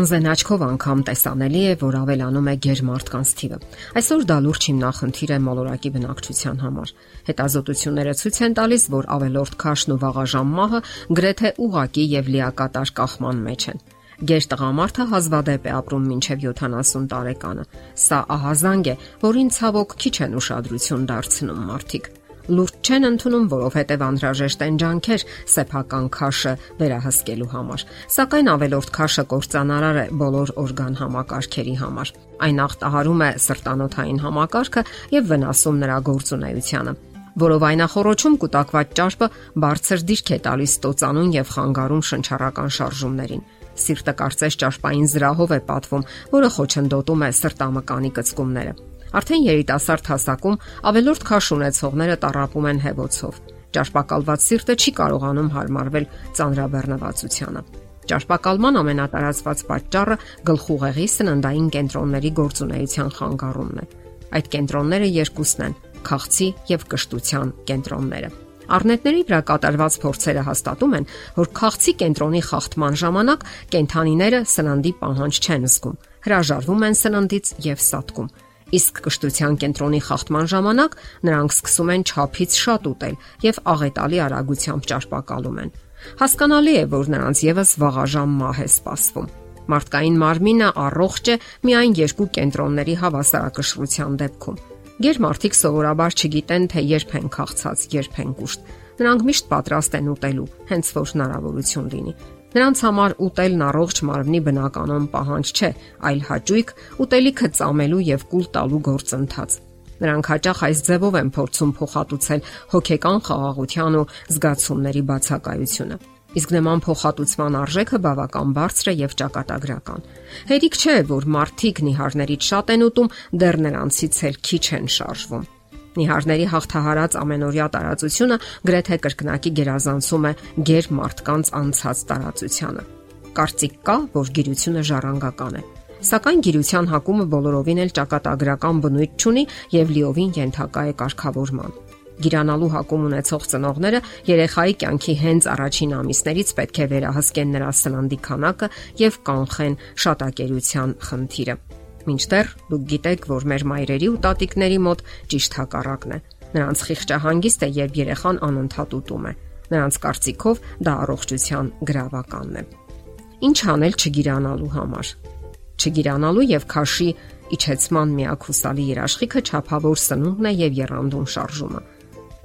Անզեն աչքով անգամ տեսանելի է, որ ավելանում է ģերմարդկանց թիվը։ Այսօր դա լուրջ հիմնախնդիր է մոլորակի բնակչության համար։ Հետազոտությունները ցույց են տալիս, որ ավելորդ քաշն ու վաղաժամ մահը գրեթե ուղակի եւ լիակատար կախման մեջ են։ Գեր տղամարդը հազվադեպ է ապրում մինչև 70 տարեկանը։ Սա ահազանգ է, որին ցավոք քիչ են ուշադրություն դարձնում մարդիկ լուրջ չեն ընդունում, որովհետև անհրաժեշտ են ջանքեր սեփական քաշը վերահսկելու համար։ Սակայն ավելորդ քաշը կործանարար է բոլոր օրգան համակարգերի համար։ Այն ախտահարում է սրտանոթային համակարգը եւ վնասում նրա գործունեությանը որովայնախորոչում կուտակված ճարպը բարձր դիրք է տալիս ստոցանուն եւ խանգարում շնչառական շարժումներին։ Սիրտը կարծես ճարպային զրահով է պատվում, որը խոչընդոտում է սրտամկանի կծկումները։ Արդեն երիտասարդ հասակում ավելորդ քաշ ունեցողները տարապում են հեվոցով։ Ճարպակալված սիրտը չի կարողանում հարմարվել ծանրաբեռնվածությանը։ Ճարպակալման ամենատարածված պատճառը գլխուղեղի սննդային կենտրոնների գործունեության խանգարումն է։ Այդ կենտրոնները երկուսն են՝ քաղցի եւ կշտության կենտրոնները։ Առնետների վրա կատարված փորձերը հաստատում են, որ քաղցի կենտրոնի խախտման ժամանակ կենթանիները սննդի պահանջ չեն զգում, հրաժարվում են սննդից եւ սատկում Իսկ կշտության կենտրոնի խախտման ժամանակ նրանք սկսում են ճափից շատ ուտել եւ աղետալի արագությամբ ճարպակալում են։ Հասկանալի է, որ նրանց եւս վաղաժամ մահ է սպասվում։ Մարդկային մարմինը առողջ է միայն երկու կենտրոնների հավասարակշռության դեպքում։ Գերմարթիկ սովորաբար չգիտեն, թե երբ են քաղցած, երբ են կուշտ։ Նրանք միշտ պատրաստ են ուտելու, հենց որ հնարավորություն լինի։ Նրանց համար ուտելն առողջ մարմնի բնականon պահանջ չէ, այլ հաճույք ուտելիքը ծամելու եւ կուլ տալու գործընթաց։ Նրանք հաճախ այս ձևով են փորձում փոխհատուցել հոգեկան խաղաղության ու զգացումների բացակայությունը։ Իսկ նման փոխհատուցման արժեքը բավական բարձր է եւ ճակատագրական։ Հերիք չէ, որ մարդիկ նիհարներից շատ են ուտում, դեռ նրանցից էլ քիչ են շարժվում։ Նիհարների հաղթահարած ամենօրյա տարածությունը գրեթե կրկնակի գերազանցում է ģեր մարդկանց անցած տարածությանը։ Կարծիք կա, որ գիրությունը ժառանգական է։ Սակայն գիրության հակումը բոլորովին էլ ճակատագրական բնույթ չունի եւ լիովին ենթակա է կարգավորման։ Գիրանալու հակում ունեցող ծնողները երեխայի կյանքի հենց առաջին ամիսներից պետք է վերահսկեն նրա սննդի քանակը եւ կանխեն շատակերության խնդիրը։ Մինչդեռ դուք գիտեք, որ մեր մայրերի ու տատիկների մոտ ճիշտ հակառակն է։ Նրանց խիղճահանգիստ է, երբ երեխան անընդհատ ուտում է։ Նրանց կարծիքով դա առողջության գրավականն է։ Ինչ անել չգիրանալու համար։ Չգիրանալու եւ քաշի իջեցման միակ հուսալի երաշխիքը ճափավոր սնունդն է եւ երանդուն շարժումը։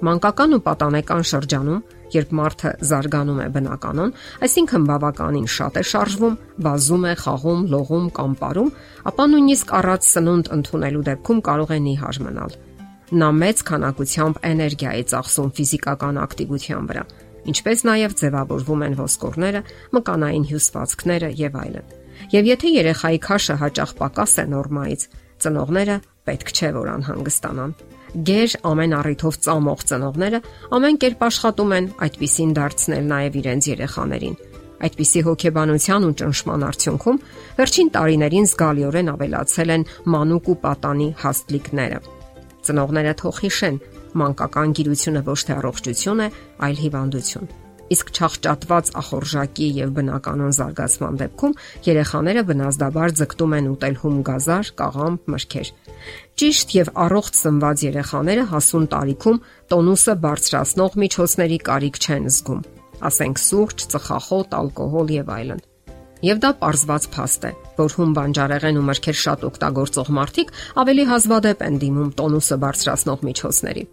Մանկական ու պատանեկան շրջանում, երբ մարդը զարգանում է բնականon, այսինքն բավականին շատ է շարժվում, վազում է, խաղում, լողում կամ ապարում, ապա նույնիսկ առած սնունդ ընդունելու դեպքում կարող է նիհար մնալ։ Նա մեծ քանակությամբ էներգիա է ծախսում ֆիզիկական ակտիվության վրա, ինչպես նաև ձևավորվում են ոսկորները, մկանային հյուսվածքները եւ այլն։ Եվ եթե երեխայի քաշը հաճախ պակաս է նորմայից, ծնողները պետք չէ որ անհանգստանան գեր ամեն առիթով ծամող ծնողները ամեն կերպ աշխատում են այդպիսին դարձնել նաև իրենց երեխաներին։ Այդպիսի հոգեբանության ու ճնշման արդյունքում վերջին տարիներին զգալիորեն ավելացել են մանուկ ու պատանի հաստլիկները։ Ծնողները թող հիշեն, մանկական գիրությունը ոչ թե առողջություն է, այլ հիվանդություն իսկ չախճատված ախորժակի եւ բնականon զարգացման դեպքում երեխաները բնազդաբար ձգտում են ուտել հում գազար, կաղամբ, մրգեր։ Ճիշտ եւ առողջ սնված երեխաները հասուն տարիքում տոնուսը բարձրացնող միջոցների կարիք չեն զգում, ասենք սուրճ, ծխախոտ, ալկոհոլ եւ այլն։ Եվ դա པարզված փաստ է, որ հում բանջարեղեն ու մրգեր շատ օգտագործող մարդիկ ավելի հազվադեպ են դիմում տոնուսը բարձրացնող միջոցների։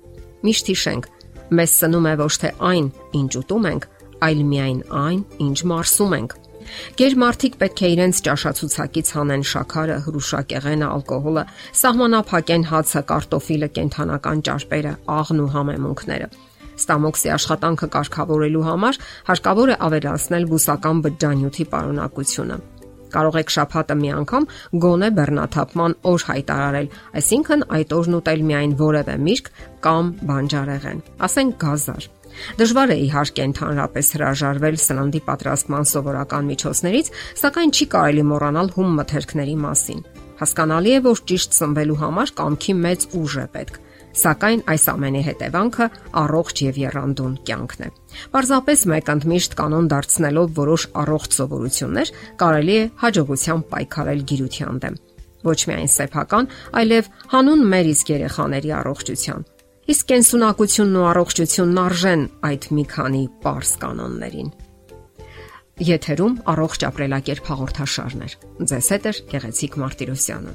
Միշտ հիշենք, Մեզ սնում է ոչ թե այն, ինչ ուտում ենք, այլ միայն այն, ինչ մարսում ենք։ Գեր մարդիկ պետք է իրենց ճաշացուցակից հանեն շաքարը, հրուշակեղենը, ալկոհոլը, սահմանափակեն հացը, կարտոֆիլը, կենթանական ճարպերը, աղն ու համեմունքները։ Ստամոքսի աշխատանքը կարգավորելու համար հարկավոր է ավելացնել բուսական բջջանյութի պարունակությունը Կարող եք շփհատը մի անգամ գոնե բեռնաթափման օր հայտարարել, այսինքն այդ օրն ուտել միայն որևէ միրգ կամ բանջարեղեն, ասենք գազար։ Դժվար է իհարկե ընդհանրապես հրաժարվել սննդի պատրաստման սովորական միջոցներից, սակայն չի կարելի մոռանալ հում մթերքների մասին։ Հասկանալի է, որ ճիշտ սնվելու համար կամքի մեծ ուժ է պետք։ Սակայն այս ամենի հետևանքը առողջ եւ երանդուն կյանքն է։ Պարզապես մեկ ընդմիշտ կանոն դարձնելով որոշ առողջ սովորություններ կարելի է հաջողությամբ պայքարել գիրության դեմ։ Ոչ միայն սեփական, այլև հանուն մեր իսկ երեխաների առողջության։ Իսկ կենսունակությունն ու առողջությունն արժեն այդ մի քանի པարս կանոններին։ Եթերում առողջ ապրելակերպ հաղորդաշարներ։ Ձեզ հետ է Գեղեցիկ Մարտիրոսյանը։